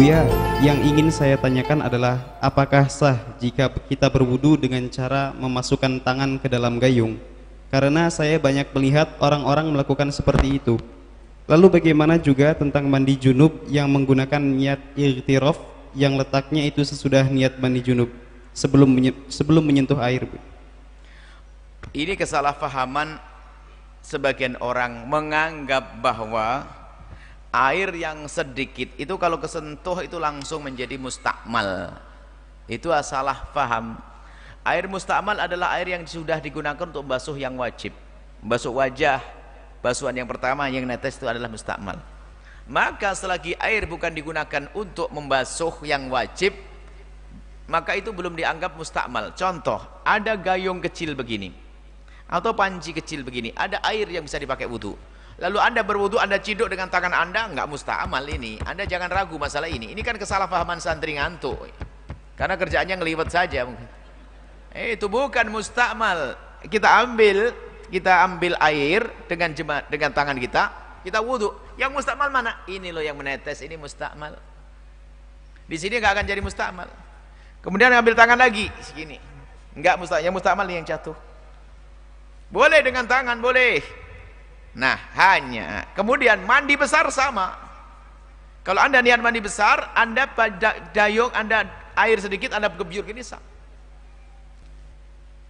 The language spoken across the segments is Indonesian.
Buya, yang ingin saya tanyakan adalah apakah sah jika kita berwudu dengan cara memasukkan tangan ke dalam gayung? Karena saya banyak melihat orang-orang melakukan seperti itu. Lalu bagaimana juga tentang mandi junub yang menggunakan niat irtirof yang letaknya itu sesudah niat mandi junub sebelum sebelum menyentuh air? Ini kesalahpahaman sebagian orang menganggap bahwa air yang sedikit itu kalau kesentuh itu langsung menjadi mustakmal. Itu salah paham air mustakmal adalah air yang sudah digunakan untuk basuh yang wajib. Basuh wajah basuhan yang pertama yang netes itu adalah mustakmal. Maka selagi air bukan digunakan untuk membasuh yang wajib maka itu belum dianggap mustakmal. Contoh ada gayung kecil begini atau panci kecil begini ada air yang bisa dipakai wudhu lalu anda berwudu anda ciduk dengan tangan anda nggak mustamal ini. Anda jangan ragu masalah ini. Ini kan kesalahpahaman santri ngantuk. Karena kerjaannya ngeliwat saja mungkin. Eh, itu bukan mustamal. Kita ambil kita ambil air dengan jema, dengan tangan kita kita wudu yang mustamal mana? Ini loh yang menetes ini mustamal. Di sini nggak akan jadi mustamal. Kemudian ambil tangan lagi segini. Nggak mustamal yang mustamal yang jatuh. Boleh dengan tangan boleh Nah, hanya kemudian mandi besar sama. Kalau Anda niat mandi besar, Anda pada dayung, Anda air sedikit, Anda gebyur gini sah.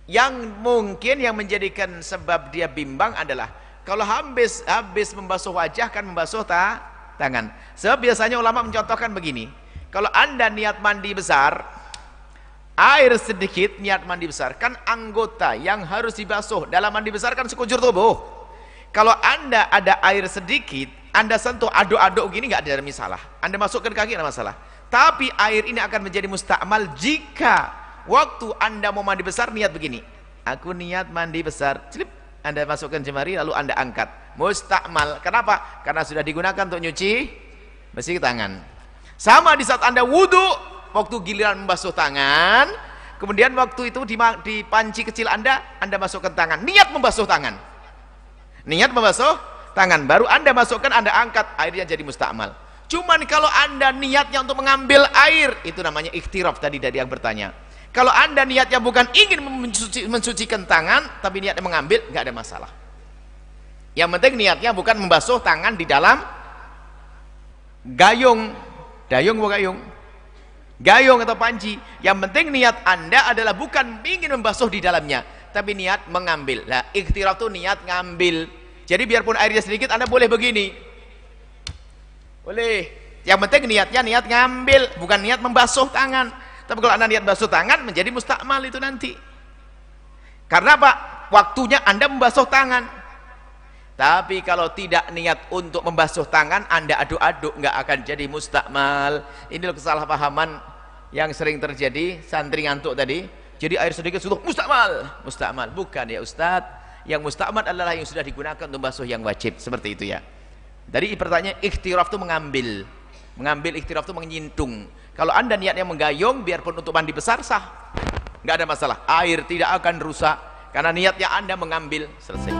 Yang mungkin yang menjadikan sebab dia bimbang adalah kalau habis habis membasuh wajah kan membasuh ta, tangan. Sebab biasanya ulama mencontohkan begini. Kalau Anda niat mandi besar, air sedikit niat mandi besar, kan anggota yang harus dibasuh dalam mandi besar kan sekujur tubuh kalau anda ada air sedikit anda sentuh aduk-aduk gini nggak ada masalah. Anda masukkan kaki nggak masalah. Tapi air ini akan menjadi mustakmal jika waktu anda mau mandi besar niat begini. Aku niat mandi besar. Cilip. anda masukkan jemari lalu anda angkat. Mustakmal. Kenapa? karena sudah digunakan untuk nyuci bersih tangan. Sama di saat anda wudhu waktu giliran membasuh tangan kemudian waktu itu di, di panci kecil anda anda masukkan tangan. Niat membasuh tangan niat membasuh tangan baru anda masukkan anda angkat airnya jadi mustakmal. Cuman kalau anda niatnya untuk mengambil air itu namanya ikhtiraf tadi dari yang bertanya. Kalau anda niatnya bukan ingin mensuci, mensucikan tangan tapi niatnya mengambil nggak ada masalah. Yang penting niatnya bukan membasuh tangan di dalam gayung. Dayung bukan gayung? Gayung atau panci. Yang penting niat anda adalah bukan ingin membasuh di dalamnya tapi niat mengambil. Lah ikhtiraf itu niat ngambil. Jadi biarpun airnya sedikit anda boleh begini. Boleh. Yang penting niatnya niat ngambil bukan niat membasuh tangan. Tapi kalau anda niat basuh tangan menjadi mustakmal itu nanti. Karena apa? Waktunya anda membasuh tangan. Tapi kalau tidak niat untuk membasuh tangan anda aduk-aduk nggak akan jadi mustakmal. Ini kesalahpahaman yang sering terjadi santri ngantuk tadi jadi air sedikit sudah mustakmal mustakmal bukan ya Ustadz yang mustakmal adalah yang sudah digunakan untuk basuh yang wajib. Seperti itu ya. Dari pertanyaan ikhtiraf itu mengambil. Mengambil ikhtiraf itu menyintung kalau anda niatnya menggayung biarpun untuk mandi besar sah. Nggak ada masalah. Air tidak akan rusak. Karena niatnya anda mengambil selesai